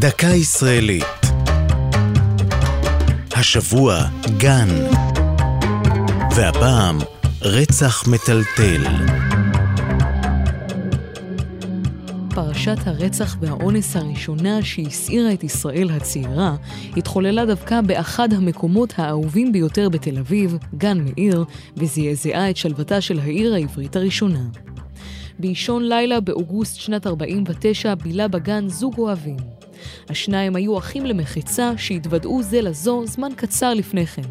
דקה ישראלית. השבוע גן. והפעם רצח מטלטל. פרשת הרצח והאונס הראשונה שהסעירה את ישראל הצעירה, התחוללה דווקא באחד המקומות האהובים ביותר בתל אביב, גן מאיר, וזעזעה את שלוותה של העיר העברית הראשונה. באישון לילה באוגוסט שנת 49 בילה בגן זוג אוהבים. השניים היו אחים למחצה שהתוודעו זה לזו זמן קצר לפני כן.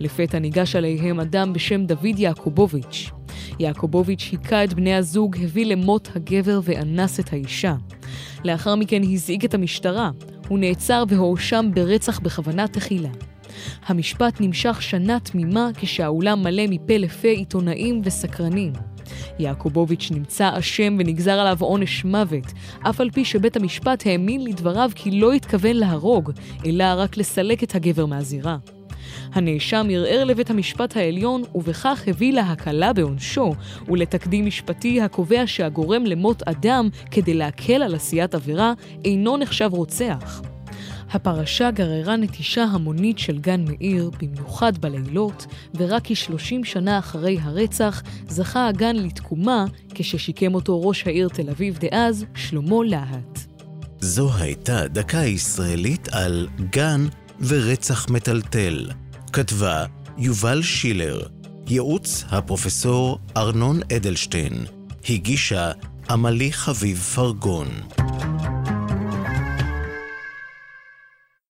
לפתע ניגש עליהם אדם בשם דוד יעקובוביץ'. יעקובוביץ' היכה את בני הזוג, הביא למות הגבר ואנס את האישה. לאחר מכן הזעיק את המשטרה. הוא נעצר והואשם ברצח בכוונה תחילה. המשפט נמשך שנה תמימה כשהאולם מלא מפה לפה עיתונאים וסקרנים. יעקובוביץ' נמצא אשם ונגזר עליו עונש מוות, אף על פי שבית המשפט האמין לדבריו כי לא התכוון להרוג, אלא רק לסלק את הגבר מהזירה. הנאשם ערער לבית המשפט העליון, ובכך הביא להקלה בעונשו, ולתקדים משפטי הקובע שהגורם למות אדם כדי להקל על עשיית עבירה אינו נחשב רוצח. הפרשה גררה נטישה המונית של גן מאיר, במיוחד בלילות, ורק כ-30 שנה אחרי הרצח זכה הגן לתקומה כששיקם אותו ראש העיר תל אביב דאז, שלמה להט. זו הייתה דקה ישראלית על גן ורצח מטלטל. כתבה יובל שילר, ייעוץ הפרופסור ארנון אדלשטיין, הגישה עמלי חביב פרגון.